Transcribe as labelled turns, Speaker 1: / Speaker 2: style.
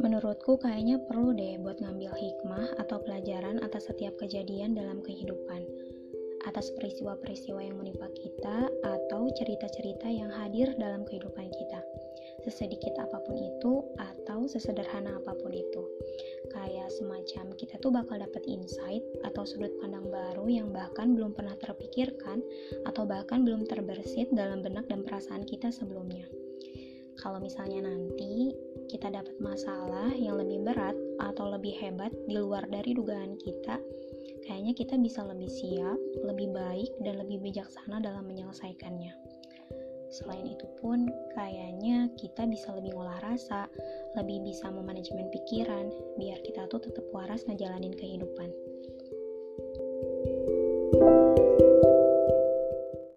Speaker 1: menurutku kayaknya perlu deh buat ngambil hikmah atau pelajaran atas setiap kejadian dalam kehidupan. Atas peristiwa-peristiwa yang menimpa kita atau cerita-cerita yang hadir dalam kehidupan kita. Sesedikit apa pun itu atau sesederhana apa pun itu. Kayak semacam kita tuh bakal dapat insight atau sudut pandang baru yang bahkan belum pernah terpikirkan atau bahkan belum terbersit dalam benak dan perasaan kita sebelumnya. Kalau misalnya nanti dapat masalah yang lebih berat atau lebih hebat di luar dari dugaan kita, kayaknya kita bisa lebih siap, lebih baik, dan lebih bijaksana dalam menyelesaikannya. Selain itu pun, kayaknya kita bisa lebih ngolah rasa, lebih bisa memanajemen pikiran, biar kita tuh tetap waras ngejalanin kehidupan.